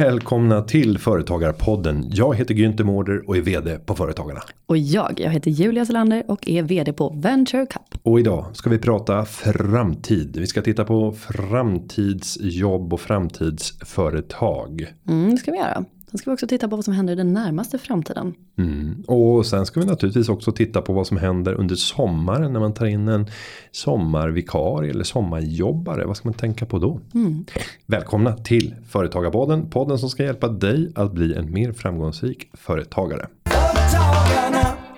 Välkomna till Företagarpodden. Jag heter Günther Mårder och är vd på Företagarna. Och jag, jag heter Julia Selander och är vd på Venture Cup. Och idag ska vi prata framtid. Vi ska titta på framtidsjobb och framtidsföretag. Mm, det ska vi göra. Sen ska vi också titta på vad som händer i den närmaste framtiden. Mm. Och sen ska vi naturligtvis också titta på vad som händer under sommaren när man tar in en sommarvikarie eller sommarjobbare. Vad ska man tänka på då? Mm. Välkomna till Företagarpodden. Podden som ska hjälpa dig att bli en mer framgångsrik företagare.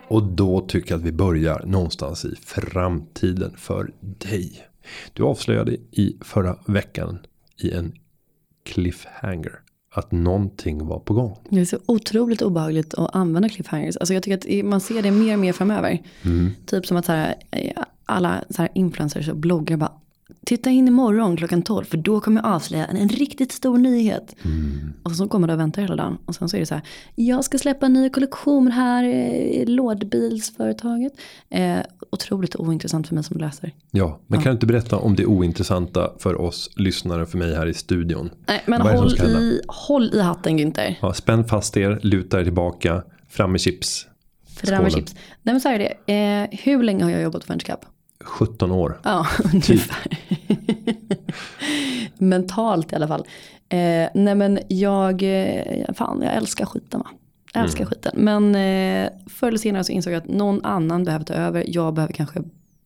Och då tycker jag att vi börjar någonstans i framtiden för dig. Du avslöjade i förra veckan i en cliffhanger att någonting var på gång. Det är så otroligt obehagligt att använda cliffhangers. Alltså jag tycker att man ser det mer och mer framöver. Mm. Typ som att så här, alla så här influencers och bloggar bara Titta in imorgon klockan 12 för då kommer jag avslöja en, en riktigt stor nyhet. Mm. Och så kommer du och väntar hela dagen. Och sen så är det så här. Jag ska släppa en ny kollektion här i lådbilsföretaget. Eh, otroligt ointressant för mig som läser. Ja, men ja. kan du inte berätta om det ointressanta för oss lyssnare för mig här i studion? Nej, men håll i, håll i hatten Günther. Ja, spänn fast er, luta er tillbaka, fram med chips. Fram med chips. Nej men så är det. Eh, hur länge har jag jobbat på Cup? 17 år. Ja, ungefär. Mentalt i alla fall. Eh, nej men jag, eh, fan jag älskar skiten va. Jag älskar mm. skiten. Men eh, förr eller senare så insåg jag att någon annan behöver ta över. Jag behöver kanske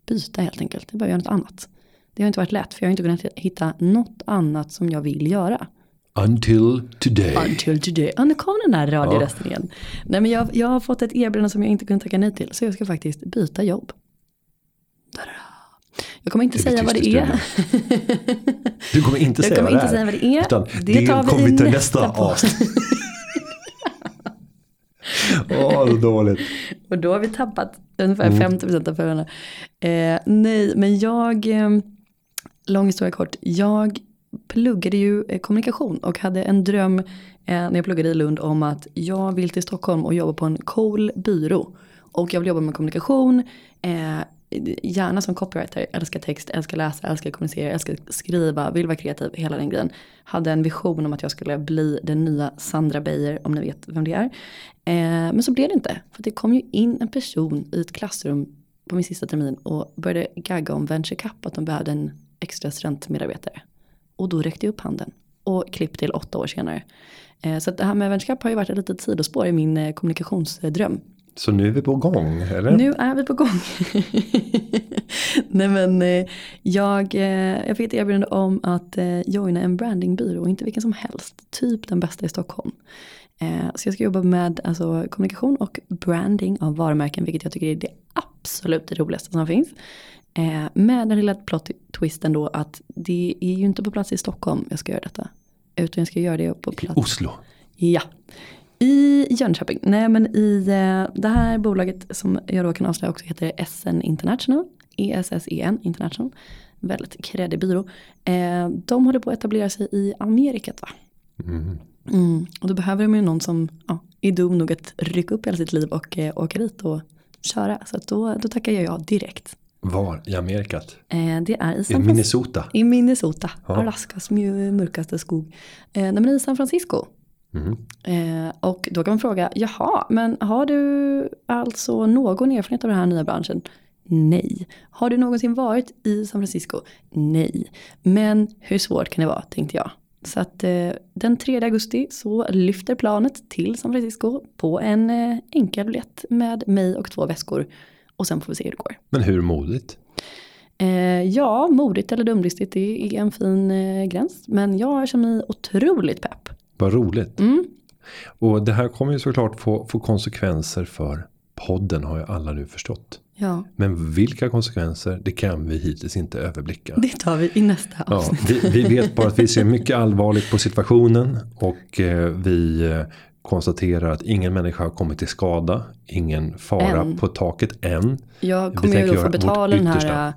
byta helt enkelt. Jag behöver göra något annat. Det har inte varit lätt för jag har inte kunnat hitta något annat som jag vill göra. Until today. Until today. Ja, nu kom den här radiorösten ja. igen. Nej, men jag, jag har fått ett erbjudande som jag inte kunde tacka nej till. Så jag ska faktiskt byta jobb. Jag kommer inte säga vad det är. Du kommer inte säga kommer vad det är. Säga vad det är. Utan det, det tar vi kommer vi till nästa avsnitt. Åh, oh, dåligt. Och då har vi tappat ungefär mm. 50% av förarna. Eh, nej, men jag, eh, lång historia kort, jag pluggade ju eh, kommunikation och hade en dröm eh, när jag pluggade i Lund om att jag vill till Stockholm och jobba på en cool byrå. Och jag vill jobba med kommunikation, eh, gärna som copywriter, älskar text, älskar läsa, älskar kommunicera, älskar skriva, vill vara kreativ, hela den grejen. Hade en vision om att jag skulle bli den nya Sandra Beijer, om ni vet vem det är. Eh, men så blev det inte, för det kom ju in en person i ett klassrum på min sista termin och började gagga om Venture Cup, att de behövde en extra studentmedarbetare. Och då räckte jag upp handen och klipp till åtta år senare. Eh, så det här med Venture Cup har ju varit ett litet sidospår i min eh, kommunikationsdröm. Så nu är vi på gång, eller? Nu är vi på gång. Nej men eh, jag, eh, jag fick ett erbjudande om att eh, joina en brandingbyrå, inte vilken som helst, typ den bästa i Stockholm. Så jag ska jobba med alltså, kommunikation och branding av varumärken, vilket jag tycker är det absolut roligaste som finns. Med den lilla plot twisten då att det är ju inte på plats i Stockholm jag ska göra detta. Utan jag ska göra det på plats. I Oslo. Ja. I Jönköping, nej men i eh, det här bolaget som jag då kan avslöja också heter SN International. ESSEN International. Väldigt kreddig byrå. Eh, de håller på att etablera sig i Amerikat va? Mm. Mm. Och då behöver de ju någon som ja, är dum nog att rycka upp hela sitt liv och eh, åka dit och köra. Så då, då tackar jag ja direkt. Var i Amerikat? Eh, det är i San I Minnesota? I Minnesota, ja. Alaskas mörkaste skog. Eh, nej, men i San Francisco. Mm. Eh, och då kan man fråga, jaha, men har du alltså någon erfarenhet av den här nya branschen? Nej. Har du någonsin varit i San Francisco? Nej. Men hur svårt kan det vara, tänkte jag. Så att eh, den 3 augusti så lyfter planet till San Francisco på en eh, enkel biljett med mig och två väskor. Och sen får vi se hur det går. Men hur modigt? Eh, ja, modigt eller dumdristigt det är en fin eh, gräns. Men jag känner mig otroligt pepp. Vad roligt. Mm. Och det här kommer ju såklart få, få konsekvenser för podden har ju alla nu förstått. Ja. Men vilka konsekvenser det kan vi hittills inte överblicka. Det tar vi i nästa avsnitt. Ja, vi, vi vet bara att vi ser mycket allvarligt på situationen och eh, vi eh, konstaterar att ingen människa har kommit till skada. Ingen fara än. på taket än. Jag kommer ju då få betala den här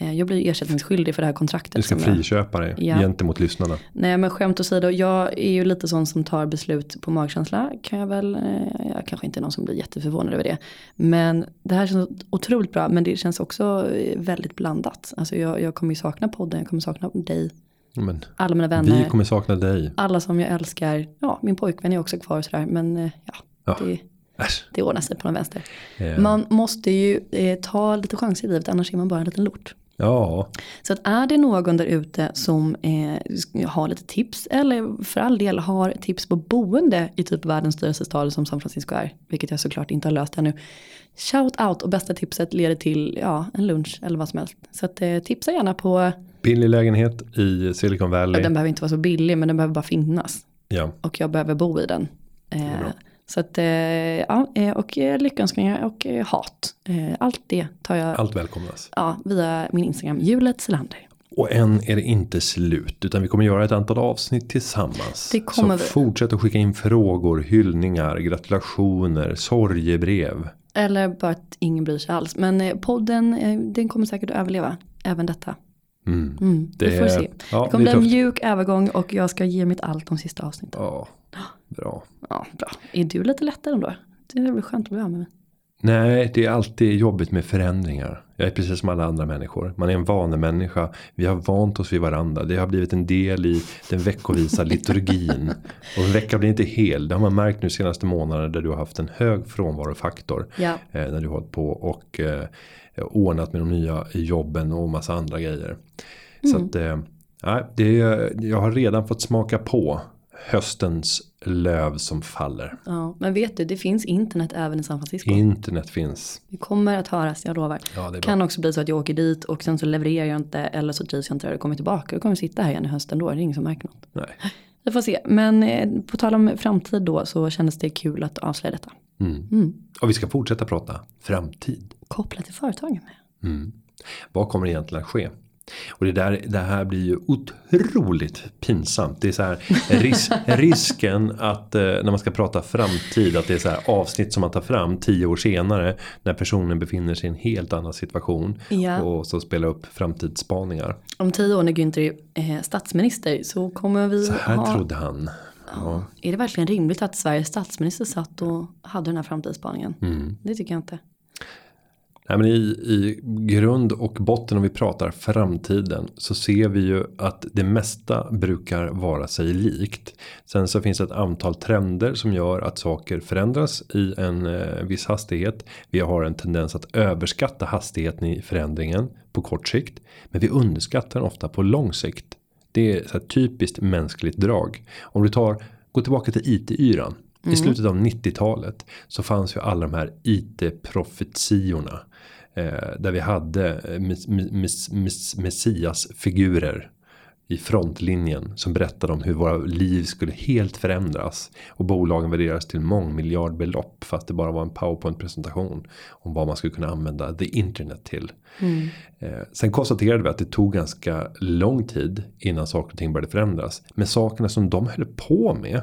jag blir ersättningsskyldig för det här kontraktet. Du ska friköpa dig ja. gentemot lyssnarna. Nej men skämt åsido, jag är ju lite sån som tar beslut på magkänsla. Kan jag väl, eh, jag kanske inte är någon som blir jätteförvånad över det. Men det här känns otroligt bra men det känns också eh, väldigt blandat. Alltså jag, jag kommer ju sakna podden, jag kommer sakna dig. Men alla mina vänner. vi kommer sakna dig. Alla som jag älskar. Ja, min pojkvän är också kvar och sådär. Men eh, ja, Ja. det, Äsch. det ordnar sig på den vänster. Eh, Man måste ju eh, ta lite chanser i livet, annars är man bara en liten lort. Ja, Så att är det någon där ute som eh, har lite tips eller för all del har tips på boende i typ världens dyraste stad som San Francisco är, vilket jag såklart inte har löst ännu. Shout out och bästa tipset leder till ja, en lunch eller vad som helst. Så att, eh, tipsa gärna på, billig lägenhet i Silicon Valley. den behöver inte vara så billig men den behöver bara finnas. Ja, Och jag behöver bo i den. Eh. Så att, eh, ja, eh, och eh, lyckönskningar och hat. Allt det tar jag allt välkomnas. ja, via min Instagram, Julet Selander. Och än är det inte slut utan vi kommer göra ett antal avsnitt tillsammans. Det kommer Så vi. fortsätt att skicka in frågor, hyllningar, gratulationer, sorgebrev. Eller bara att ingen bryr sig alls. Men podden, den kommer säkert att överleva. Även detta. Mm. Mm, det, Det- får vi se. ja, det kommer det bli en mjuk övergång och jag ska ge mitt allt de sista avsnitten. Ja, bra. Ja, bra. Är du lite lättare ändå? Det blir skönt att bli av med mig. Nej, det är alltid jobbigt med förändringar. Jag är precis som alla andra människor. Man är en vanemänniska. Vi har vant oss vid varandra. Det har blivit en del i den veckovisa liturgin. Och en vecka blir inte hel. Det har man märkt nu senaste månaderna där du har haft en hög frånvarofaktor. Ja. Eh, när du har hållit på och eh, ordnat med de nya jobben och massa andra grejer. Så att eh, det, jag har redan fått smaka på höstens löv som faller. ja. Men vet du, det finns internet även i San Francisco. Internet finns. Vi kommer att höras, jag lovar. Ja, det bra. kan också bli så att jag åker dit och sen så levererar jag inte eller så trivs jag inte där och kommer tillbaka. Då kommer jag sitta här igen i hösten då, det är ingen som märker något. Nej. Vi får se, men eh, på tal om framtid då så kändes det kul att avslöja detta. Mm. Mm. Och vi ska fortsätta prata framtid. Kopplat till företagen med. Mm. Vad kommer egentligen att ske? Och det, där, det här blir ju otroligt pinsamt. Det är så här ris risken att eh, när man ska prata framtid att det är så här avsnitt som man tar fram tio år senare när personen befinner sig i en helt annan situation Ja. och så spelar upp framtidsspaningar. Om tio år när Günther är eh, statsminister så kommer vi Så här ha... trodde han. Ja. Är det verkligen rimligt att Sveriges statsminister satt och hade den här framtidsspaningen? Mm. Det tycker jag inte. Nej, men i, I grund och botten om vi pratar framtiden så ser vi ju att det mesta brukar vara sig likt. Sen så finns det ett antal trender som gör att saker förändras i en eh, viss hastighet. Vi har en tendens att överskatta hastigheten i förändringen på kort sikt. Men vi underskattar den ofta på lång sikt. Det är så här typiskt mänskligt drag. Om du tar, gå tillbaka till IT-yran. I slutet av 90-talet så fanns ju alla de här IT-profetiorna. Eh, där vi hade eh, mes, mes, mes, messiasfigurer i frontlinjen som berättade om hur våra liv skulle helt förändras. Och bolagen värderas till mångmiljardbelopp fast det bara var en powerpoint-presentation om vad man skulle kunna använda the internet till. Eh, sen konstaterade vi att det tog ganska lång tid innan saker och ting började förändras. Men sakerna som de höll på med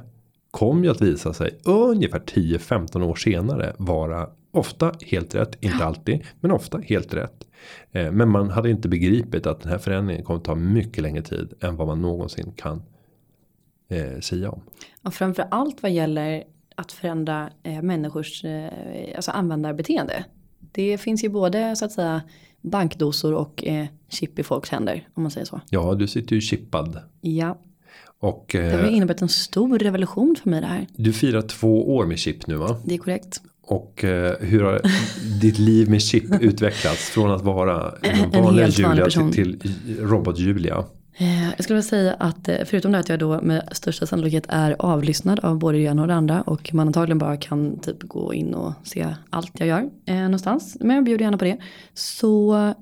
kom ju att visa sig ungefär 10-15 år senare vara ofta helt rätt, inte alltid, men ofta helt rätt. Eh, men man hade inte begripit att den här förändringen kommer ta mycket längre tid än vad man någonsin kan eh, säga om. Och framför allt vad gäller att förändra eh, människors eh, alltså användarbeteende. Det finns ju både så att säga bankdosor och eh, chip i folks händer om man säger så. Ja, du sitter ju chippad. Ja, Och det har eh, inneburit en stor revolution för mig det här. du firar två år med chip nu va? Det är korrekt. Och eh, hur har ditt liv med chip utvecklats från att vara en En vanlig Julia till, till robot-Julia? Jag skulle vilja säga att eh, förutom det att jag då med största sannolikhet är avlyssnad av både det ena och det andra och man antagligen bara kan typ gå in och se allt jag gör eh, någonstans. Men jag bjuder gärna på det. Så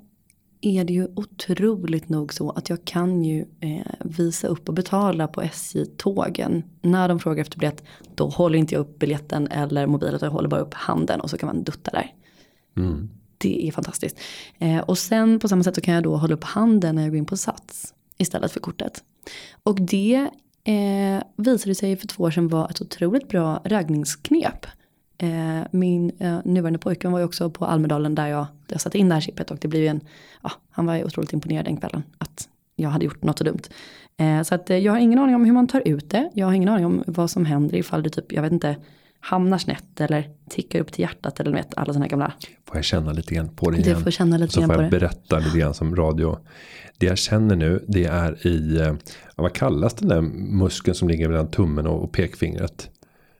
är det ju otroligt nog så att jag kan ju eh, visa upp och betala på SJ-tågen. När de frågar efter biljett då håller inte jag upp biljetten eller mobilen utan jag håller bara upp handen och så kan man dutta där. Mm. Det är fantastiskt. Eh, och sen på samma sätt så kan jag då hålla upp handen när jag går in på Sats istället för kortet. Och det eh, visade sig för två år sedan vara ett otroligt bra raggningsknep. Eh, min eh, nuvarande pojkvän var ju också på Almedalen där jag, där jag satte in det här chippet och det blev ju en, ja, han var ju otroligt imponerad den kvällen att jag hade gjort något så dumt. Eh, så att eh, jag har ingen aning om hur man tar ut det. Jag har ingen aning om vad som händer ifall det typ, jag vet inte, hamnar snett eller tickar upp till hjärtat eller vet alla sådana gamla. Får jag känna lite grann på det Du igen. får känna lite Så grann får på jag det. berätta lite grann som radio. Det jag känner nu det är i, eh, vad kallas den där muskeln som ligger mellan tummen och pekfingret.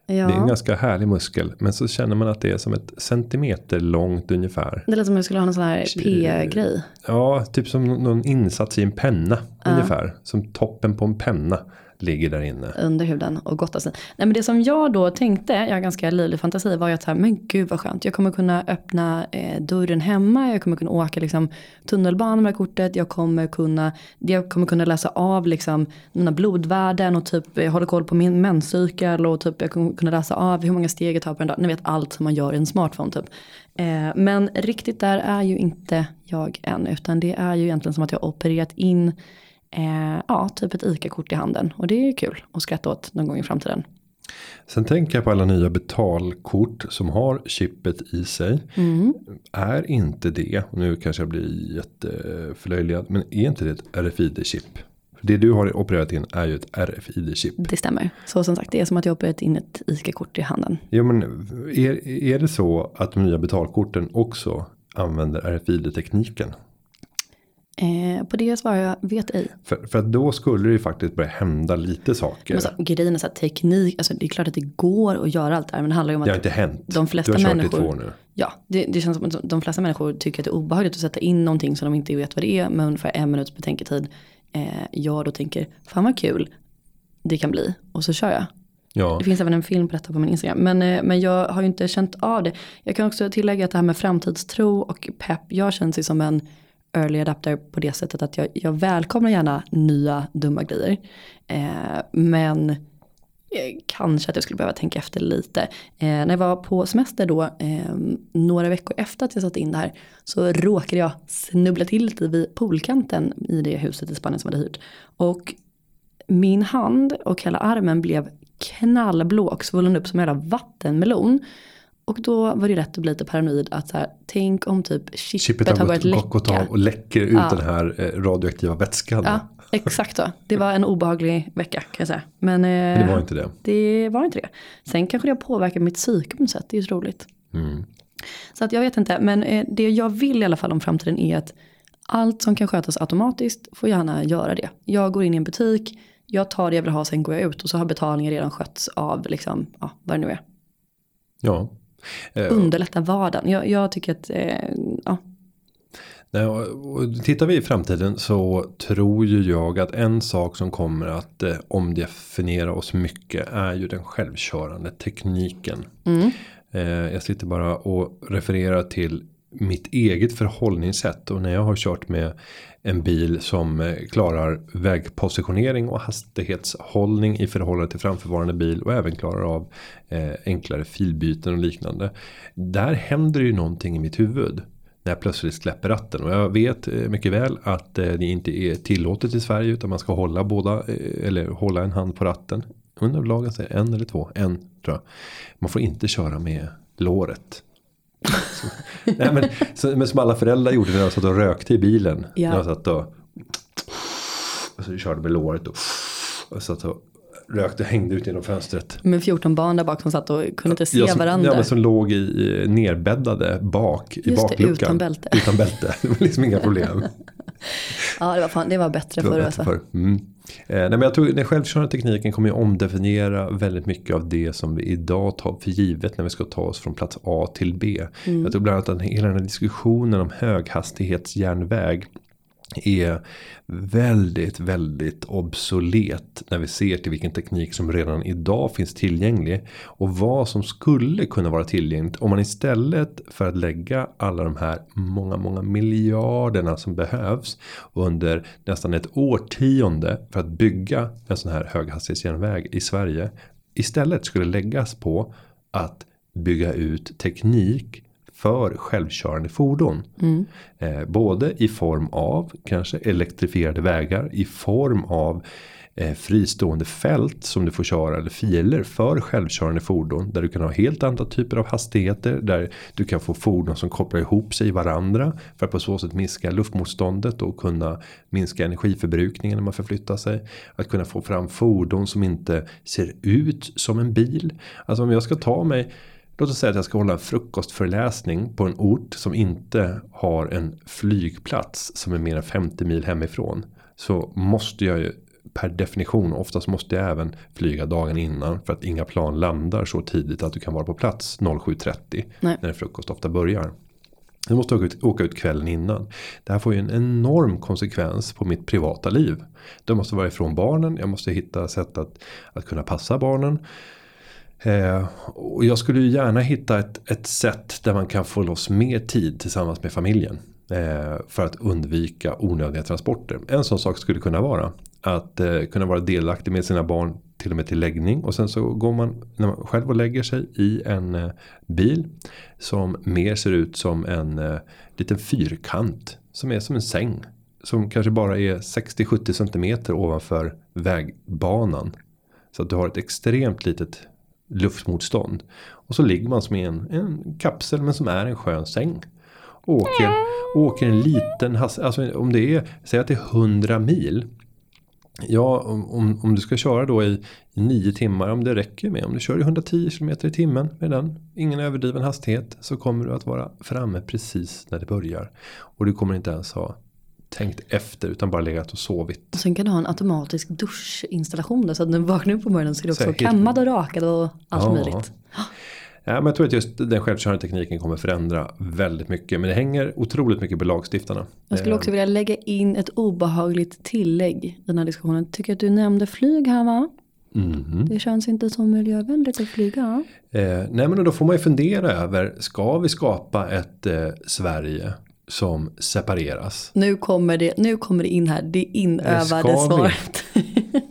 Ja. Det är en ganska härlig muskel. Men så känner man att det är som ett centimeter långt ungefär. Det lät som att jag skulle ha en sån här P-grej. Ja, typ som någon insats i en penna ungefär. Som toppen på en penna ligger där inne. under huden och gottar sig. Nej men det som jag då tänkte, jag har ganska livlig fantasi, var ju att så här, men gud vad skönt. Jag kommer kunna öppna eh, dörren hemma, jag kommer kunna åka liksom, tunnelbana med det här kortet, jag kommer kunna, jag kommer kunna läsa av liksom, mina blodvärden och typ eh, hålla koll på min menscykel och typ jag kommer kunna läsa av hur många steg jag tar på en dag. Ni vet allt som man gör i en smartphone typ. Eh, men riktigt där är ju inte jag än, utan det är ju egentligen som att jag har opererat in Eh, ja, typ ett ICA-kort i handen. Och det är kul att skratta åt någon gång i framtiden. Sen tänker jag på alla nya betalkort som har chippet i sig. Är inte det, nu kanske jag blir jätteförlöjligad, men är inte det ett RFID-chip? Det du har opererat in är ju ett RFID-chip. Det stämmer. Så som sagt, det är som att jag opererat in ett ICA-kort i handen. Jo men är, är det så att de nya betalkorten också använder RFID-tekniken? Eh, på det svarar jag, vet ej. För, för att då skulle det ju faktiskt börja hända lite saker. Men så, grejen är så här, teknik, alltså det är klart att det går att göra allt det här. Men det handlar ju om det har att inte hänt. de flesta du har kört människor- i två nu. Ja, det, det känns som att de flesta människor tycker att det är obehagligt att sätta in någonting som de inte vet vad det är med ungefär en minuts betänketid. Eh, jag då tänker, fan vad kul det kan bli. Och så kör jag. Ja, Det finns även en film på detta på min Instagram. Men, eh, men jag har ju inte känt av det. Jag kan också tillägga att det här med framtidstro och pepp. Jag känns ju som en early adapter på det sättet att jag, jag välkomnar gärna nya dumma grejer. Eh, men eh, kanske att jag skulle behöva tänka efter lite. Eh, när jag var på semester då, eh, några veckor efter att jag satt in det här, så råkade jag snubbla till lite vid poolkanten i det huset i Spanien som jag hade hyrt. Och min hand och hela armen blev knallblå och svullen upp som en jävla vattenmelon. Och då var det rätt att bli lite paranoid att så här, tänk om typ chippet, chippet har börjat läcka. och läcker ut Ja. den här eh, radioaktiva vätskan. Ja, exakt så. Det var en obehaglig vecka kan jag säga. Men, Men eh, det var inte det. det var inte det. Sen kanske det har påverkat mitt psyke på något sätt. Det är ju så roligt. Mm. Så att jag vet inte. Men eh, det jag vill i alla fall om framtiden är att allt som kan skötas automatiskt får gärna göra det. Jag går in i en butik, jag tar det jag vill ha, sen går jag ut och så har betalningen redan skötts av liksom, ja, vad det nu är. Ja. Eh, Underlätta vardagen. Jag, jag tycker att, eh, ja, tittar vi i framtiden så tror ju jag att en sak som kommer att eh, omdefiniera oss mycket är ju den självkörande tekniken. Eh, jag sitter bara och refererar till mitt eget förhållningssätt och när jag har kört med en bil som eh, klarar vägpositionering och hastighetshållning i förhållande till framförvarande bil och även klarar av eh, enklare filbyten och liknande. Där händer ju någonting i mitt huvud när jag plötsligt släpper ratten. Och jag vet eh, mycket väl att eh, det inte är tillåtet i Sverige utan man ska hålla båda eh, eller hålla en hand på ratten. Undrar lagen säger en eller två, en tror jag. Man får inte köra med låret. Så, nej, men, så, men som alla föräldrar gjorde när de satt och rökte i bilen. Ja. När de satt och, och så körde med låret och, och satt och rökte och hängde ut genom fönstret. med 14 barn där bak som satt och kunde inte se Ja, som, varandra. Ja, men som låg i, i nerbäddade bak i Just det, bakluckan. utan bälte. Utan bälte. Det var liksom inga problem. Ja, det var, fan, det var bättre Det förr alltså. förr. Mm. Eh, nej, men jag tror den självkörande tekniken kommer ju omdefiniera väldigt mycket av det som vi idag tar för givet när vi ska ta oss från plats A till B. Mm. Jag tror bland annat att hela den här diskussionen om höghastighetsjärnväg är väldigt, väldigt obsolet när vi ser till vilken teknik som redan idag finns tillgänglig och vad som skulle kunna vara tillgängligt om man istället för att lägga alla de här många, många miljarderna som behövs under nästan ett årtionde för att bygga en sån här höghastighetsjärnväg i Sverige istället skulle läggas på att bygga ut teknik för självkörande fordon. Eh, både i form av kanske elektrifierade vägar, i form av eh, fristående fält som du får köra eller filer för självkörande fordon. Där du kan ha helt andra typer av hastigheter. Där du kan få fordon som kopplar ihop sig i varandra. För att på så sätt minska luftmotståndet och kunna minska energiförbrukningen när man förflyttar sig. Att kunna få fram fordon som inte ser ut som en bil. Alltså om jag ska ta mig Låt oss säga att jag ska hålla en frukostföreläsning på en ort som inte har en flygplats som är mer än 50 mil hemifrån. Så måste jag ju per definition oftast måste jag även flyga dagen innan för att inga plan landar så tidigt att du kan vara på plats 07.30 när en frukost ofta börjar. Du måste åka ut, åka ut kvällen innan. Det här får ju en enorm konsekvens på mitt privata liv. Jag måste vara ifrån barnen, jag måste hitta sätt att, att kunna passa barnen. Eh, och jag skulle ju gärna hitta ett, ett sätt där man kan få loss mer tid tillsammans med familjen. Eh, för att undvika onödiga transporter. En sån sak skulle kunna vara att eh, kunna vara delaktig med sina barn till och med till läggning. Och sen så går man, när man själv och lägger sig i en eh, bil. Som mer ser ut som en eh, liten fyrkant. Som är som en säng. Som kanske bara är 60-70 cm ovanför vägbanan. Så att du har ett extremt litet luftmotstånd. Och så ligger man som i en, en kapsel men som är en skön säng. Och åker, åker en liten hastighet, alltså om det är, säg att det är 100 mil. Ja, om, om du ska köra då i, i 9 timmar, om det räcker med, om du kör i 110 km i timmen med den, ingen överdriven hastighet, så kommer du att vara framme precis när det börjar. Och du kommer inte ens ha tänkt efter utan bara legat och sovit. Och sen kan du ha en automatisk duschinstallation där så att när du vaknar upp på morgonen så är du också kammad och rakad och allt ja. möjligt. Ja, men jag tror att just den självkörande tekniken kommer förändra väldigt mycket. Men det hänger otroligt mycket på lagstiftarna. Jag skulle också vilja lägga in ett obehagligt tillägg i den här diskussionen. Tycker att du nämnde flyg här va? Mm. Det känns inte så miljövänligt att flyga. Eh, nej men då får man ju fundera över. Ska vi skapa ett eh, Sverige som separeras. Nu kommer det, nu kommer det in här, det inövade svaret.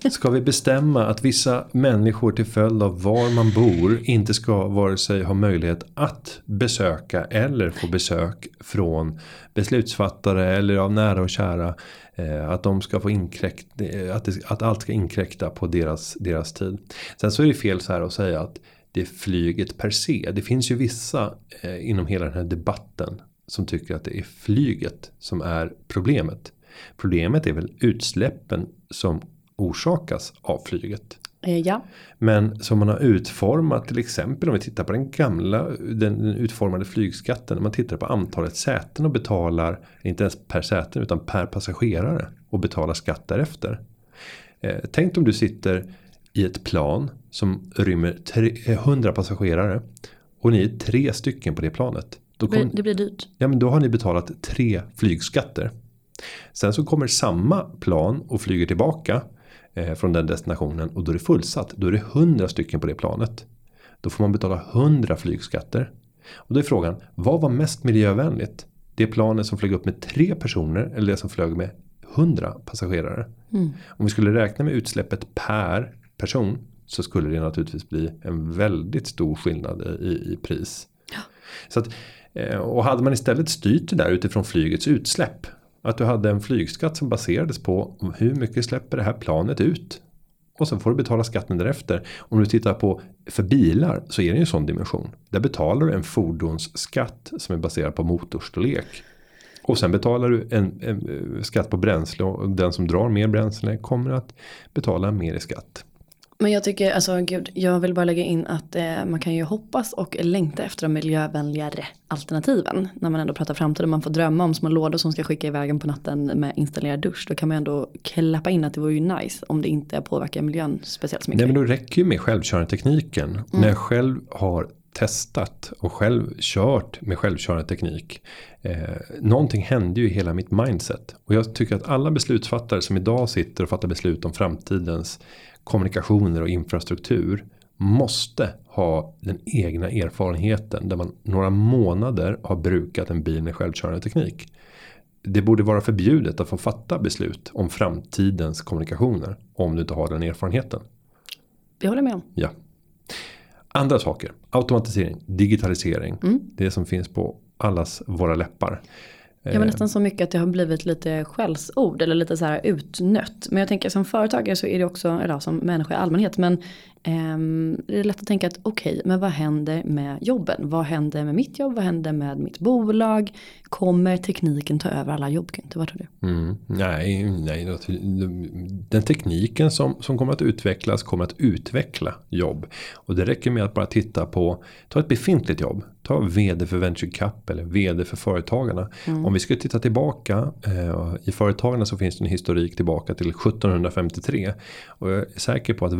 ska vi bestämma att vissa människor till följd av var man bor inte ska vare sig ha möjlighet att besöka eller få besök från beslutsfattare eller av nära och kära. Eh, att de ska få inkräkta, att, att allt ska inkräkta på deras, deras tid. Sen så är det fel så här att säga att det är flyget per se. Det finns ju vissa eh, inom hela den här debatten som tycker att det är flyget som är problemet. Problemet är väl utsläppen som orsakas av flyget. Eh, ja. Men som man har utformat till exempel om vi tittar på den gamla den, utformade flygskatten. När man tittar på antalet säten och betalar inte ens per säte utan per passagerare och betalar skatt därefter. Eh, tänk om du sitter i ett plan som rymmer 100 eh, passagerare och ni är tre stycken på det planet. Då kom, det blir dyrt. Ja men då har ni betalat tre flygskatter. Sen så kommer samma plan och flyger tillbaka eh, från den destinationen och då är det fullsatt. Då är det hundra stycken på det planet. Då får man betala hundra flygskatter. Och då är frågan, vad var mest miljövänligt? Det planet som flög upp med tre personer eller det som flög med hundra passagerare? Mm. Om vi skulle räkna med utsläppet per person så skulle det naturligtvis bli en väldigt stor skillnad i, i pris. Ja. Så att Eh, och hade man istället styrt det där utifrån flygets utsläpp. Att du hade en flygskatt som baserades på hur mycket släpper det här planet ut. Och sen får du betala skatten därefter. Om du tittar på för bilar så är det en sån dimension. Där betalar du en fordonsskatt som är baserad på motorstorlek. Och sen betalar du en, en, eh, skatt på bränsle och den som drar mer bränsle kommer att betala mer i skatt. Men jag tycker, alltså gud, jag vill bara lägga in att eh, man kan ju hoppas och längta efter de miljövänligare alternativen. När man ändå pratar framtid och man får drömma om små lådor som ska skicka iväg en på natten med installerad dusch. Då kan man ändå klappa in att det vore ju nice om det inte påverkar miljön speciellt så mycket. Nej men då räcker ju med självkörande tekniken. Mm. När jag själv har testat och själv kört med självkörande teknik. Eh, någonting hände ju i hela mitt mindset. Och jag tycker att alla beslutsfattare som idag sitter och fattar beslut om framtidens kommunikationer och infrastruktur måste ha den egna erfarenheten där man några månader har brukat en bil med självkörande teknik. Det borde vara förbjudet att få fatta beslut om framtidens kommunikationer om du inte har den erfarenheten. Det håller jag med om. Ja. Andra saker, automatisering, digitalisering. Mm. Det som finns på allas våra läppar. Ja men nästan så mycket att det har blivit lite skällsord eller lite så här utnött. Men jag tänker som företagare så är det också, eller som människa i allmänhet, men det är lätt att tänka att okej, okay, men vad händer med jobben? Vad händer med mitt jobb? Vad händer med mitt bolag? Kommer tekniken ta över alla jobb? Vad tror du? Mm, nej, nej, den tekniken som, som kommer att utvecklas kommer att utveckla jobb. Och det räcker med att bara titta på, ta ett befintligt jobb. Ta vd för Venture Cup eller vd för Företagarna. Mm. Om vi skulle titta tillbaka eh, i Företagarna så finns det en historik tillbaka till 1753. Och jag är säker på att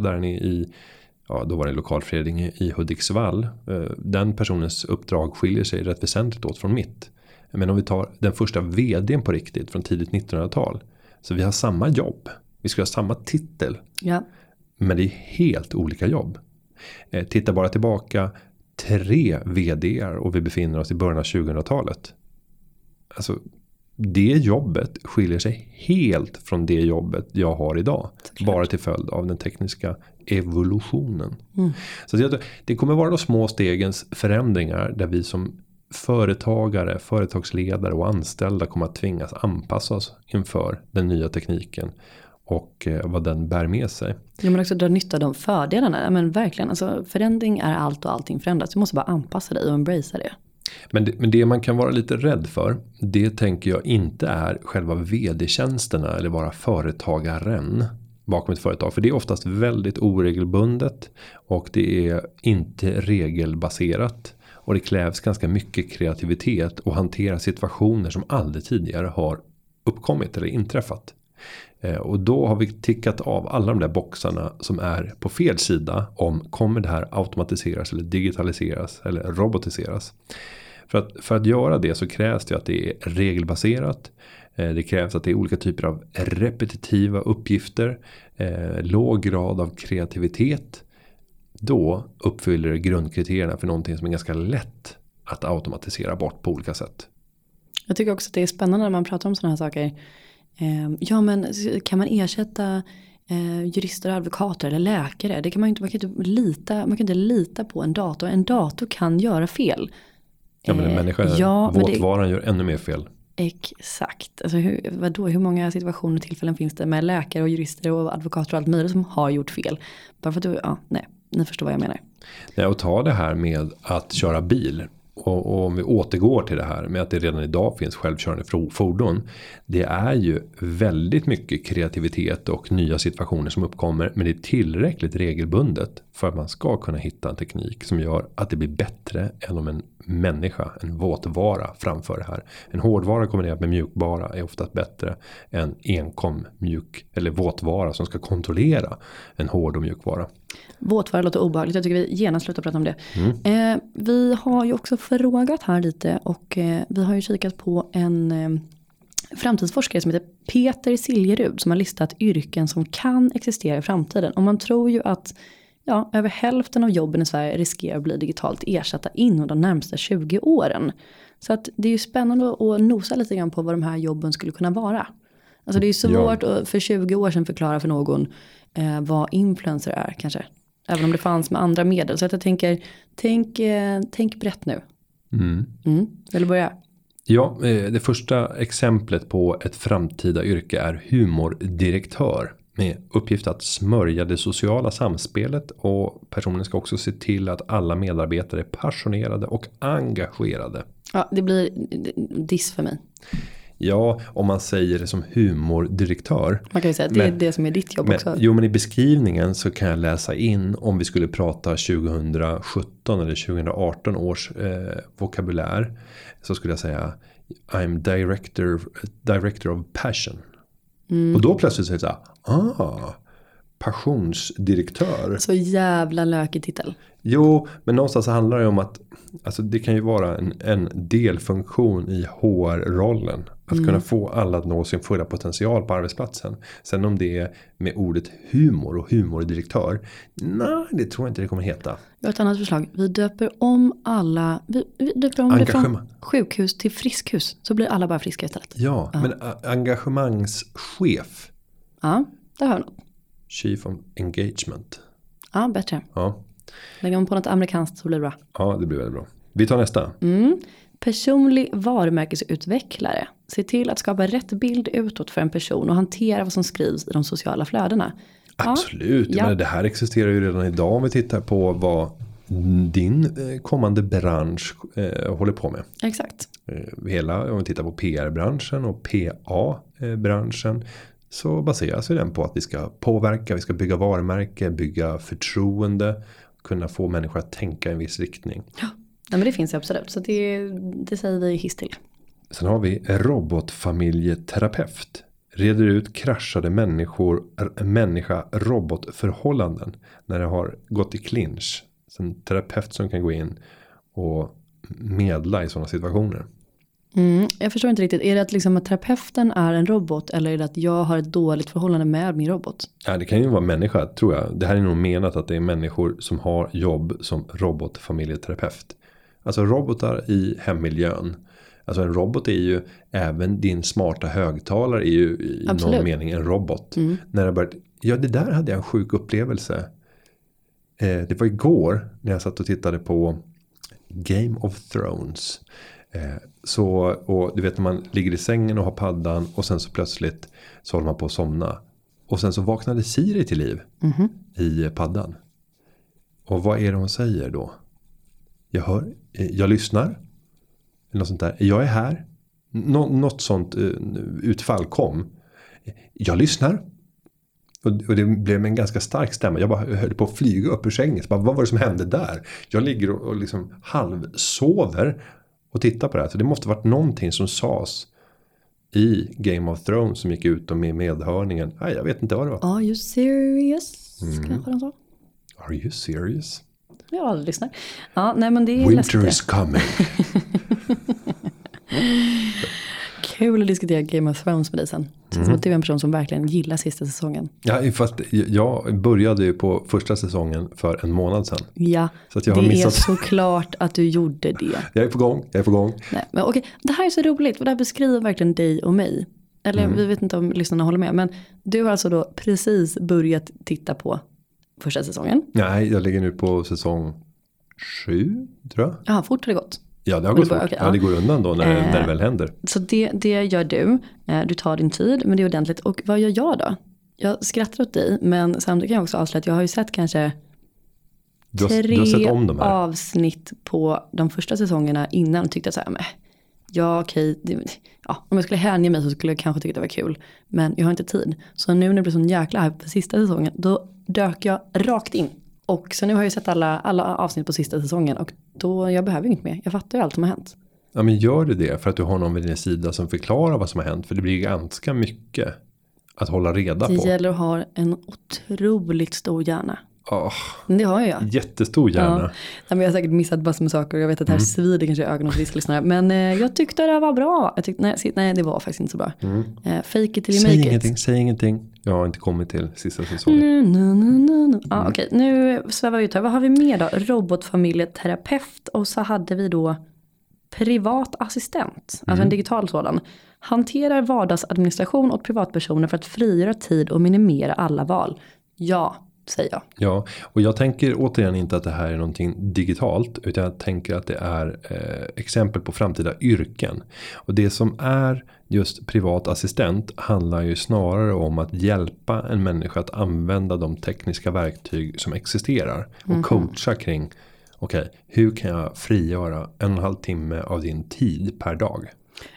verksamhetsledaren i, i ja, då var det lokalförening i Hudiksvall. Eh, den personens uppdrag skiljer sig rätt väsentligt åt från mitt. Men om vi tar den första vdn på riktigt från tidigt 1900-tal. Så vi har samma jobb. Vi ska ha samma titel. Ja. Men det är helt olika jobb. Eh, titta bara tillbaka tre vdar och vi befinner oss i början av 2000-talet. Alltså det jobbet skiljer sig helt från det jobbet jag har idag. Såklart. Bara till följd av den tekniska evolutionen. Mm. Så det, det kommer vara de små stegens förändringar där vi som företagare, företagsledare och anställda kommer att tvingas anpassa oss inför den nya tekniken och eh, vad den bär med sig. Ja men också dra nytta av de fördelarna. Men verkligen, alltså förändring är allt och allting förändras. Du måste bara anpassa dig och embracea det. Men det, men det man kan vara lite rädd för. Det tänker jag inte är själva vd-tjänsterna eller vara företagaren bakom ett företag. För det är oftast väldigt oregelbundet. Och det är inte regelbaserat. Och det krävs ganska mycket kreativitet och hantera situationer som aldrig tidigare har uppkommit eller inträffat. Eh, och då har vi tickat av alla de där boxarna som är på fel sida om kommer det här automatiseras eller digitaliseras eller robotiseras. För att, för att göra det så krävs det att det är regelbaserat. Eh, det krävs att det är olika typer av repetitiva uppgifter. Eh, låg grad av kreativitet. Då uppfyller det grundkriterierna för någonting som är ganska lätt att automatisera bort på olika sätt. Jag tycker också att det är spännande när man pratar om sådana här saker. Ehm, ja men kan man ersätta eh, jurister, advokater eller läkare? Det kan man, inte, man, kan inte lita, man kan inte lita på en dator. En dator kan göra fel. Ja men en eh, människa, ja, våtvaran det, gör ännu mer fel. Exakt. Alltså hur, vadå, hur många situationer och tillfällen finns det med läkare och jurister och advokater och allt möjligt som har gjort fel? Bara för att du, ja, nej, ni förstår vad jag menar. Nej, och ta det här med att köra bil. Och, och, om vi återgår till det här med att det redan idag finns självkörande fordon. Det är ju väldigt mycket kreativitet och nya situationer som uppkommer. Men det är tillräckligt regelbundet för att man ska kunna hitta en teknik som gör att det blir bättre än om en människa, en våtvara framför det här. En hårdvara kombinerat med mjukvara är oftast bättre än enkom mjuk eller våtvara som ska kontrollera en hård och mjukvara. Våtvara låter obehagligt, jag tycker vi genast slutar prata om det. Mm. Eh, vi har ju också frågat här lite och eh, vi har ju kikat på en eh, framtidsforskare som heter Peter Siljerud som har listat yrken som kan existera i framtiden. Och man tror ju att ja, över hälften av jobben i Sverige riskerar att bli digitalt ersatta inom de närmsta 20 åren. Så att det är ju spännande att nosa lite grann på vad de här jobben skulle kunna vara. Alltså det är ju svårt ja. för 20 år sedan förklara för någon eh, vad influencer är kanske. Även om det fanns med andra medel. Så att jag tänker, tänk, eh, tänk brett nu. Mm. Mm. Vill du börja? Ja, eh, det första exemplet på ett framtida yrke är humordirektör med uppgift att smörja det sociala samspelet och personen ska också se till att alla medarbetare är passionerade och engagerade. Ja, det blir diss för mig. Ja, om man säger det som humordirektör. Man kan ju säga att det men, är det som är ditt jobb men, också. Jo, men i beskrivningen så kan jag läsa in om vi skulle prata 2017 eller 2018 års eh, vokabulär. Så skulle jag säga I'm director, director of passion. Mm. Och då plötsligt säger det så här, ah, passionsdirektör. Så jävla lökig titel. Jo, men någonstans handlar det om att alltså det kan ju vara en, en delfunktion i HR-rollen. Att mm. kunna få alla att nå sin fulla potential på arbetsplatsen. Sen om det är med ordet humor och humordirektör. Nej, det tror jag inte det kommer heta. Jag har ett annat förslag. Vi döper om alla. Vi, vi döper om det från sjukhus till friskhus. Så blir alla bara friska istället. Ja, ja. men engagemangschef. Ja, där har vi något. Chief of Engagement. Ja, bättre. Ja. Lägger man på något amerikanskt så blir det bra. Ja, det blir väldigt bra. Vi tar nästa. Mm. Personlig varumärkesutvecklare. Se till att skapa rätt bild utåt för en person och hantera vad som skrivs i de sociala flödena. Absolut, Ja. men det här existerar ju redan idag om vi tittar på vad din eh, kommande bransch eh, håller på med. Exakt. Eh, Hela, om vi tittar på PR-branschen och PA-branschen så baseras ju den på att vi ska påverka, vi ska bygga varumärke, bygga förtroende, kunna få människor att tänka i en viss riktning. Nej, men det finns ju absolut. Så det, det säger vi hiss till. Sen har vi robotfamiljeterapeut. Reder ut kraschade människor, r- människa-robotförhållanden. När det har gått i clinch. Så en terapeut som kan gå in och medla i sådana situationer. Mm, jag förstår inte riktigt. Är det att, liksom att terapeuten är en robot eller är det att jag har ett dåligt förhållande med min robot? Ja, det kan ju vara människa tror jag. Det här är nog menat att det är människor som har jobb som robotfamiljeterapeut. Alltså robotar i hemmiljön. Alltså en robot är ju även din smarta högtalare är ju i Absolut. någon mening en robot. När det börjat, ja det där hade jag en sjuk upplevelse. Eh, det var igår när jag satt och tittade på Game of Thrones. Eh, så, och du vet när man ligger i sängen och har paddan och sen så plötsligt så håller man på att somna. Och sen så vaknade Siri till liv i paddan. Och vad är det hon säger då? Jag hör, eh, jag lyssnar. Något sånt där. Jag är här. Nå, något sånt eh, utfall kom. Jag lyssnar. Och, och det blev en ganska stark stämma. Jag bara höll på att flyga upp ur sängen. Så bara, vad var det som hände där? Jag ligger och, och liksom halvsover. Och tittar på det här. Så det måste varit någonting som sades. I Game of Thrones som gick ut och med medhörningen. Nej, jag vet inte vad det var. Are you serious? Kanske de sa. Are you serious? Jag aldrig lyssnar. Ja, nej men det är Winter läskigt. is coming. Kul att diskutera Game of Thrones med dig sen. Känns Mm. som att du är en person som verkligen gillar sista säsongen. Ja, fast jag började ju på första säsongen för en månad sedan. Ja, Så att jag har det missat- är såklart att du gjorde det. Jag är på gång, jag är på gång. Nej, men okej, det här är så roligt för det här beskriver verkligen dig och mig. Eller Mm. vi vet inte om lyssnarna håller med. Men du har alltså då precis börjat titta på första säsongen. Nej, jag ligger nu på säsong sju, tror jag. Ja, fort har det gått. Ja, det har gått fort. okej, ja. ja. det går undan då när, det- när det Eh. väl händer. Så det, det gör du. Eh, Du tar din tid, men det är ordentligt. Och vad gör jag då? Jag skrattar åt dig, men samtidigt kan jag också avslöja att jag har ju sett kanske Du har, tre du har sett om de här. avsnitt på de första säsongerna innan och tyckte att så här, men, ja okej, det, ja, om jag skulle hänge mig så skulle jag kanske tycka det var kul. Men jag har inte tid. Så nu när det blir sån jäkla hype för sista säsongen, då dök jag rakt in. Och så nu har jag ju sett alla, alla avsnitt på sista säsongen och då, jag behöver ju inget mer. Jag fattar ju allt som har hänt. Ja, men gör du det för att du har någon vid din sida som förklarar vad som har hänt? För det blir ju ganska mycket att hålla reda Det på. gäller att ha en otroligt stor hjärna. Men det har jag. jättestor hjärna. Ja. Nej, men jag har säkert missat massor med saker och jag vet att Mm. det här svider kanske i ögonen vissa lyssnare. Men eh, jag tyckte det var bra. Jag tyckte, nej, nej, det var faktiskt inte så bra. Eh, fake it till you Mm. Säg make ingenting, it. säg ingenting. Jag har inte kommit till sista säsongen. Mm. Okej, nu svävar vi ut här. Vad har vi mer då? Robotfamiljeterapeut och så hade vi då privat assistent, alltså Mm. en digital sådan. Hanterar vardagsadministration åt privatpersoner för att frigöra tid och minimera alla val. Ja, säger jag. Ja, och jag tänker återigen inte att det här är någonting digitalt. Utan jag tänker att det är eh, exempel på framtida yrken. Och det som är just privat assistent handlar ju snarare om att hjälpa en människa att använda de tekniska verktyg som existerar. Och coacha kring, okej, hur kan jag frigöra en och en halv timme av din tid per dag?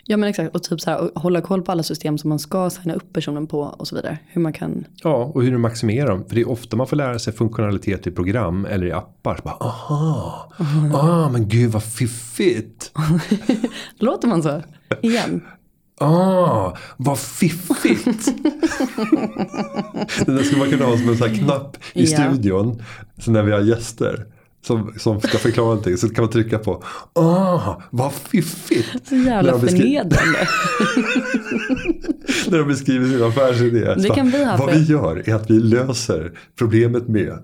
Ja men exakt och typ så här och hålla koll på alla system som man ska signa upp personen på och så vidare. Hur man kan, Ja, och hur du maximerar dem. För det är ofta man får lära sig funktionalitet i program eller i appar. Så bara, aha, ah, men gud vad fiffigt. låter man så? Igen? Ah, vad fiffigt. det där skulle man kunna ha som en sån här knapp i Ja. studion. Så när vi har gäster. Som, som ska förklara någonting så kan man trycka på Ah, vad fiffigt! Så jävla förnedrande. När de beskriver sin affärsidé. Det Så kan vi ha vad för- vi gör är att vi löser problemet med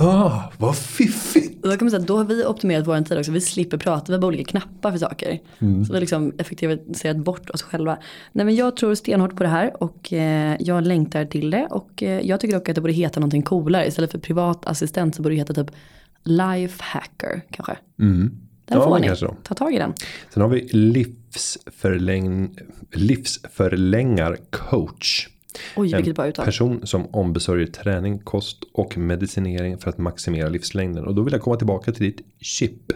Ah, vad fiffigt! Då kan man säga då har vi optimerat vår tid också. Vi slipper prata, vi har bara olika knappar för saker. Mm. Så vi har liksom effektiviserat bort oss själva. Nej men jag tror stenhårt på det här och eh, jag längtar till det. Och eh, jag tycker dock att det borde heta någonting coolare. Istället för privat assistent så borde det heta typ life hacker kanske. Mm. Den Ja, får ni. kanske. Ta tag i den. Sen har vi livsförläng, livsförlängarcoach. Oj, En person som ombesörjer träning, kost och medicinering för att maximera livslängden. Och då vill jag komma tillbaka till ditt chip.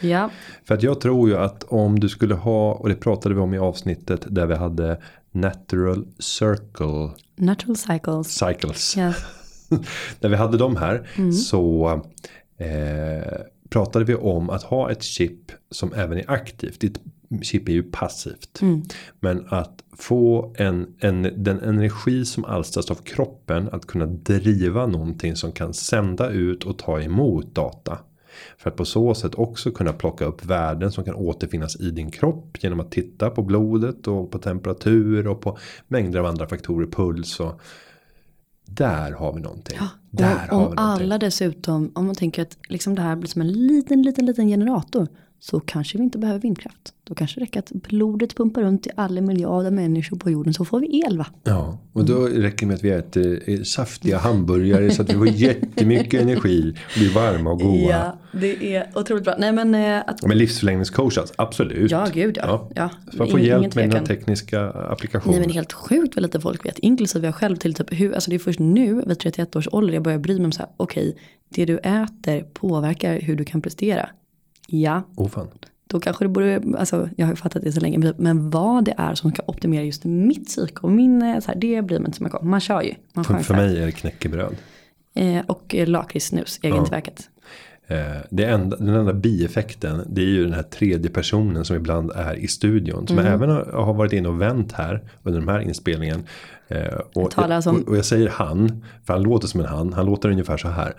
Ja, För att jag tror ju att om du skulle ha, och det pratade vi om i avsnittet där vi hade natural circle natural cycles. cycles. Ja. När vi hade dem här så eh, pratade vi om att ha ett chip som även är aktivt. Ditt chip är ju passivt. Men att få en, en, den energi som alstras av kroppen att kunna driva någonting som kan sända ut och ta emot data. För att på så sätt också kunna plocka upp värden som kan återfinnas i din kropp genom att titta på blodet och på temperatur och på mängder av andra faktorer, puls och där har vi någonting. där Och har om vi någonting. alla dessutom, om man tänker att liksom det här blir som en liten, liten, liten generator. Så kanske vi inte behöver vindkraft. Då kanske det räcker att blodet pumpar runt i alla miljarder människor på jorden så får vi el va? Ja, och då räcker det med att vi äter eh, saftiga hamburgare så att vi får jättemycket energi och blir varma och goda. Ja, det är otroligt bra. Nej men eh, att, Men livsförlängningscoach alltså, absolut. ja gud ja. ja. Så man får hjälp med tvekan. tekniska applikationer. Nej men helt sjukt vad lite folk vet. Inklusive jag själv till typ hur, alltså det är först nu vid 31 års ålder jag börjar bry mig om så här. Okej, det du äter påverkar hur du kan prestera. Ja, Oh, fan. då kanske det borde, alltså jag har ju fattat det så länge, men vad det är som ska optimera just mitt psyke och min, eh, så här, det blir man inte så mycket om. Man kör ju, man För, för mig är det knäckebröd. Eh, och eh, lakritssnus, egentillverkat. Eh, det enda, den enda bieffekten det är ju den här tredje personen som ibland är i studion. Som Mm. även har, har varit inne och vänt här under den här inspelningen. Eh, och, som- och, och jag säger han, för han låter som en han. Han låter ungefär så här.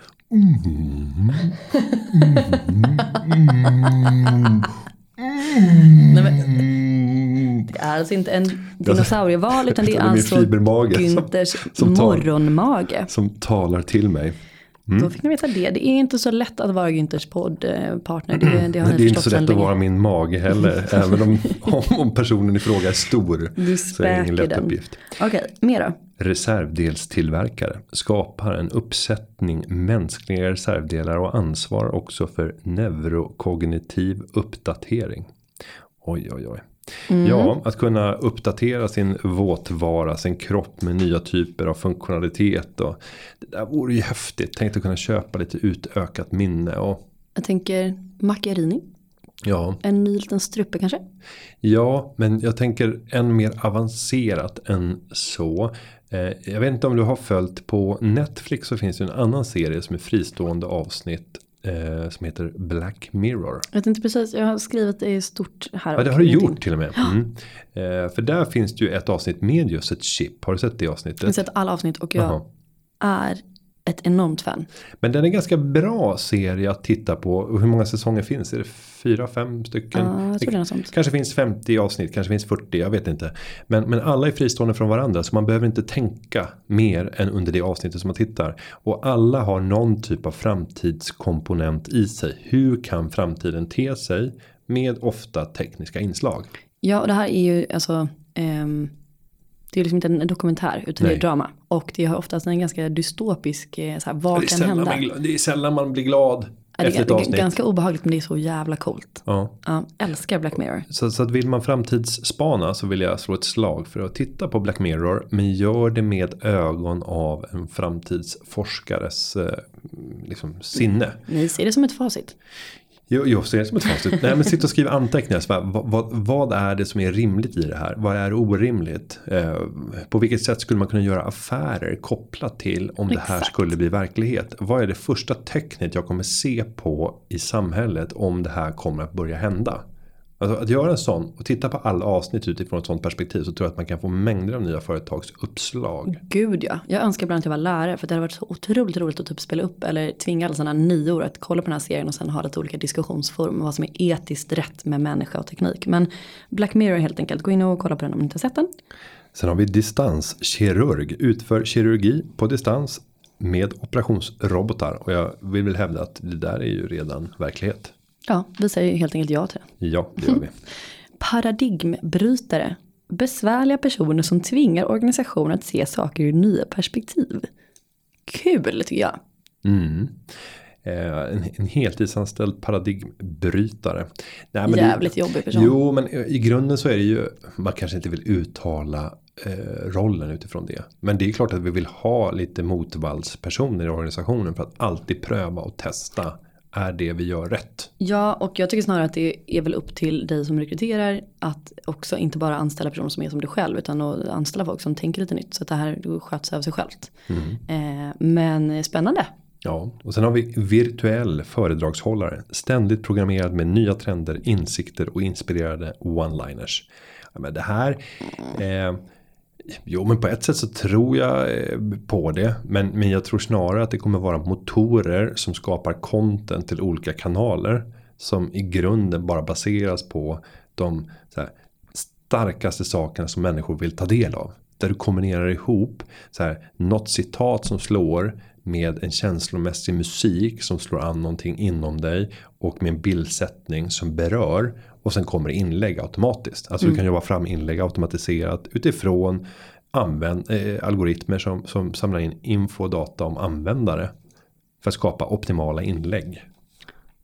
Nej, men, det är alltså inte en dinosaurieval utan det är alltså som- Günthers som tar- morgonmage. Som talar till mig. Då fick ni veta det. Det är inte så lätt att vara Günthers poddpartner. Det, det har det är inte så lätt att länge. vara min mage heller. även om, om, personen i fråga är stor. Du Så är det ingen lätt den. uppgift. Okej, mer då? Reservdelstillverkare skapar en uppsättning mänskliga reservdelar och ansvar också för neurokognitiv uppdatering. Oj, oj, oj. Ja, att kunna uppdatera sin våtvara, sin kropp med nya typer av funktionalitet. Och det där vore ju häftigt. Tänk att kunna köpa lite utökat minne. Och, Jag tänker macchiarini. ja, En ny liten strupe kanske? Ja, men jag tänker än mer avancerat än så. Eh, jag vet inte om du har följt på Netflix så finns det en annan serie som är fristående avsnitt. Eh, som heter Black Mirror. Jag vet inte precis, jag har skrivit det i stort här. Ja, det har du gjort till och med. Mm. Eh, för där finns det ju ett avsnitt med just ett chip. Har du sett det Jag har avsnittet? sett alla avsnitt och jag Jaha. är ett enormt fan. Men den är ganska bra serie att titta på. Hur många säsonger finns? Är det fyra, fem stycken? Ja, jag tror det är sånt. Kanske finns 50 avsnitt, kanske finns 40, jag vet inte. Men, men alla är fristående från varandra så man behöver inte tänka mer än under det avsnittet som man tittar. Och alla har någon typ av framtidskomponent i sig. Hur kan framtiden te sig med ofta tekniska inslag? Ja, och det här är ju alltså, ehm, det är liksom inte en dokumentär utan det Nej. är drama. Och det har oftast en ganska dystopisk, eh, så här, vad Det är, kan hända? man, det är sällan man blir glad Ja, det efter ett är avsnitt. ganska obehagligt men det är så jävla coolt. Ja. Ja, älskar Black Mirror. Så, så att vill man framtidsspana så vill jag slå ett slag för att titta på Black Mirror. Men gör det med ögon av en framtidsforskares eh, liksom, sinne. Ni ser det som ett facit. Jag, jag ser det som ett facit. Nej men sitt och skriv anteckningar. Så vad, vad, vad är det som är rimligt i det här? Vad är orimligt? Eh, på vilket sätt skulle man kunna göra affärer kopplat till om det här Exakt. skulle bli verklighet? Vad är det första tecknet jag kommer se på i samhället om det här kommer att börja hända? Alltså att göra en sån och titta på alla avsnitt utifrån ett sånt perspektiv så tror jag att man kan få mängder av nya företagsuppslag. Gud ja. Jag önskar ibland att jag var lärare för det hade varit så otroligt roligt att typ spela upp eller tvinga alla sådana nior att kolla på den här serien och sen ha lite olika diskussionsforum om vad som är etiskt rätt med människa och teknik. Men Black Mirror helt enkelt, gå in och kolla på den om ni inte har sett den. Sen har vi distanskirurg. Utför kirurgi på distans med operationsrobotar. Och jag vill väl hävda att det där är ju redan verklighet. Ja, vi säger helt enkelt ja till det. Ja, det gör vi. Paradigmbrytare. Besvärliga personer som tvingar organisationer att se saker ur nya perspektiv. Kul tycker jag. Mm. Eh, en, en heltidsanställd paradigmbrytare. Nej, men Jävligt det, jobbig person. Jo men i grunden så är det ju. Man kanske inte vill uttala eh, rollen utifrån det. Men det är klart att vi vill ha lite motvallspersoner i organisationen. För att alltid pröva och testa. Är det vi gör rätt? Ja, och jag tycker snarare att det är väl upp till dig som rekryterar att också inte bara anställa personer som är som du själv utan att anställa folk som tänker lite nytt så att det här sköts av sig självt. Eh, men spännande. Ja, och sen har vi virtuell föredragshållare. Ständigt programmerad med nya trender, insikter och inspirerade one-liners. Ja, men det här. Eh, jo, men på ett sätt så tror jag eh, på det. Men, men jag tror snarare att det kommer vara motorer som skapar content till olika kanaler. Som i grunden bara baseras på de så här, starkaste sakerna som människor vill ta del av. Där du kombinerar ihop så här, något citat som slår med en känslomässig musik som slår an någonting inom dig och med en bildsättning som berör och sen kommer inlägg automatiskt. Alltså du kan jobba fram inlägg automatiserat utifrån använd, eh, algoritmer som, som samlar in info och data om användare för att skapa optimala inlägg.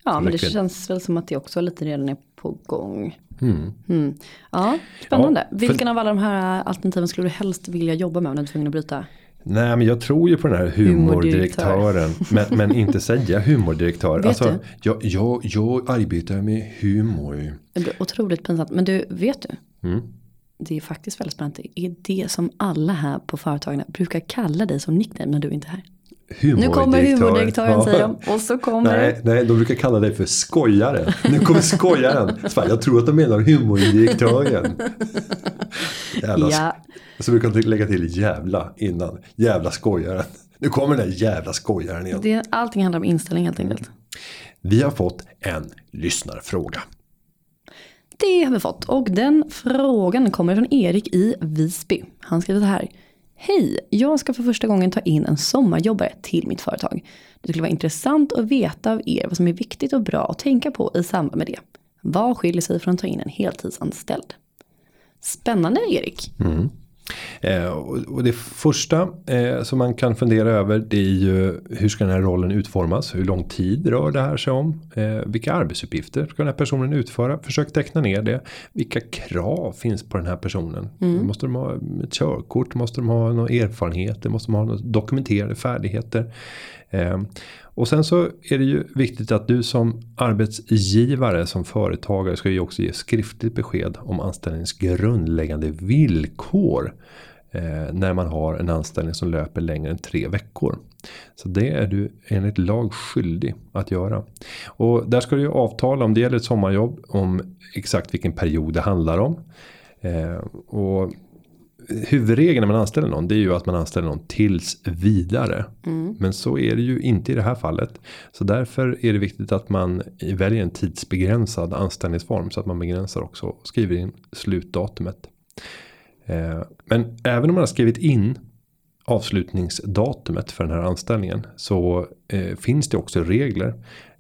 Ja, men det känns väl som att det också lite redan är på gång. Mm. Ja, spännande. Ja, för- Vilken av alla de här alternativen skulle du helst vilja jobba med om du är tvungen att bryta? Nej men jag tror ju på den här humordirektören. men, men inte säga humordirektör. Vet alltså, du? jag, jag, jag arbetar med humor. Det är otroligt pinsamt. Men du, vet du? Mm. Det är faktiskt väldigt spännande. Det är det som alla här på företagen brukar kalla dig som nickname när du inte är här. Nu kommer humordirektören Ja. säger de. Och så kommer Nej, nej, de brukar kalla dig för skojaren. Nu kommer skojaren. Så jag tror att de menar humordirektören. Jävla Ja. Så brukar de lägga till jävla innan. Jävla skojaren. Nu kommer den där jävla skojaren igen. det, allting handlar om inställning helt enkelt. Vi har fått en lyssnarfråga. Det har vi fått. Och den frågan kommer från Erik i Visby. Han skriver så här. Hej, jag ska för första gången ta in en sommarjobbare till mitt företag. Det skulle vara intressant att veta av er vad som är viktigt och bra att tänka på i samband med det. Vad skiljer sig från att ta in en heltidsanställd? Spännande Erik. Mm. Eh, och, det första eh, som man kan fundera över det är ju hur ska den här rollen utformas? Hur lång tid rör det här sig om? Eh, vilka arbetsuppgifter ska den här personen utföra? Försök teckna ner det. Vilka krav finns på den här personen? Måste de ha ett körkort? Måste de ha någon erfarenhet? Måste de ha några dokumenterade färdigheter? Ehm, och sen så är det ju viktigt att du som arbetsgivare som företagare ska ju också ge skriftligt besked om anställningens grundläggande villkor. Eh, när man har en anställning som löper längre än tre veckor. Så det är du enligt lag skyldig att göra. Och där ska du ju avtala om det gäller ett sommarjobb om exakt vilken period det handlar om. Ehm, och huvudregeln när man anställer någon det är ju att man anställer någon tills vidare. Men så är det ju inte i det här fallet. Så därför är det viktigt att man väljer en tidsbegränsad anställningsform så att man begränsar också och skriver in slutdatumet. Eh, Men även om man har skrivit in avslutningsdatumet för den här anställningen så eh, finns det också regler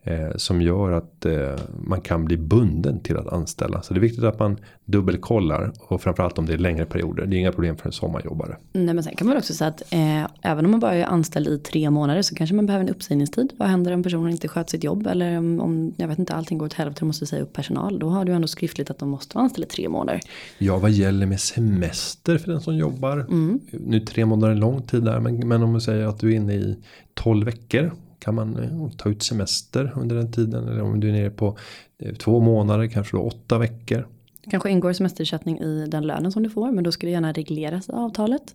eh, som gör att eh, man kan bli bunden till att anställa. Så det är viktigt att man dubbelkollar och framförallt om det är längre perioder. Det är inga problem för en sommarjobbare. Nej, men sen kan man också säga att eh, även om man bara är anställd i tre månader så kanske man behöver en uppsägningstid. Vad händer om personen inte sköter sitt jobb eller om, om jag vet inte, allting går åt helvete och måste säga upp personal. Då har du ändå skriftligt att de måste vara anställda i tre månader. Ja, vad gäller med semester för den som jobbar? Nu tre månader är lång tid där, men, men om man säger att du är inne i 12 veckor. Kan man eh, ta ut semester under den tiden? Eller om du är nere på eh, två månader, kanske då åtta veckor. Kanske ingår semesterersättning i den lönen som du får men då ska det gärna regleras i avtalet.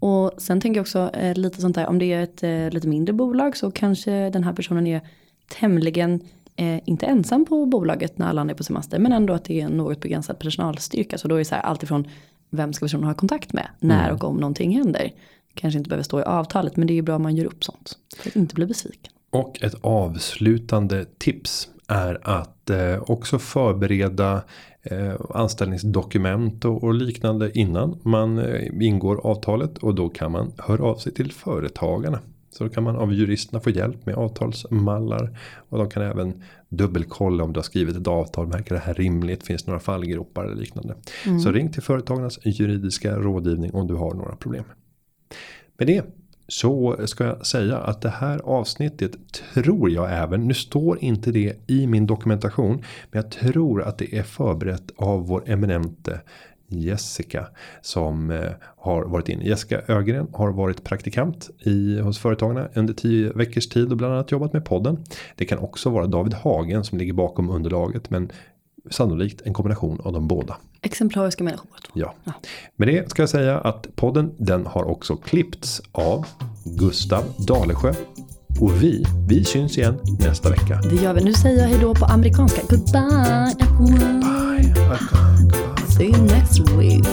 Och sen tänker jag också eh, lite sånt där om det är ett eh, lite mindre bolag så kanske den här personen är tämligen eh, inte ensam på bolaget när alla andra är på semester men ändå att det är en något begränsad personalstyrka. Så då är det så här alltifrån vem ska personen ha kontakt med när och om någonting händer. Kanske inte behöver stå i avtalet men det är ju bra om man gör upp sånt. För att inte bli besviken. Och ett avslutande tips är att eh, också förbereda eh, anställningsdokument och, och liknande innan man eh, ingår avtalet och då kan man höra av sig till företagarna. Så då kan man av juristerna få hjälp med avtalsmallar och de kan även dubbelkolla om du har skrivit ett avtal. Märker det här rimligt? Finns det några fallgropar eller liknande? Så ring till företagarnas juridiska rådgivning om du har några problem. Med det så ska jag säga att det här avsnittet tror jag även, nu står inte det i min dokumentation, men jag tror att det är förberett av vår eminente Jessica som eh, har varit inne. Jessica Ögren har varit praktikant i, hos Företagarna under tio veckors tid och bland annat jobbat med podden. Det kan också vara David Hagen som ligger bakom underlaget men sannolikt en kombination av de båda. Exemplariska människor. Ja. ja. Med det ska jag säga att podden den har också klippts av Gustav Dalesjö. Och vi, vi syns igen nästa vecka. Det gör vi. Nu säger jag hejdå på amerikanska. Goodbye everyone. Bye. Goodbye. See you next week.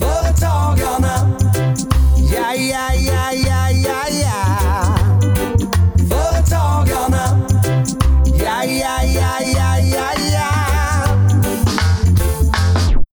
Företagarna, ja, ja, ja, ja, ja, ja.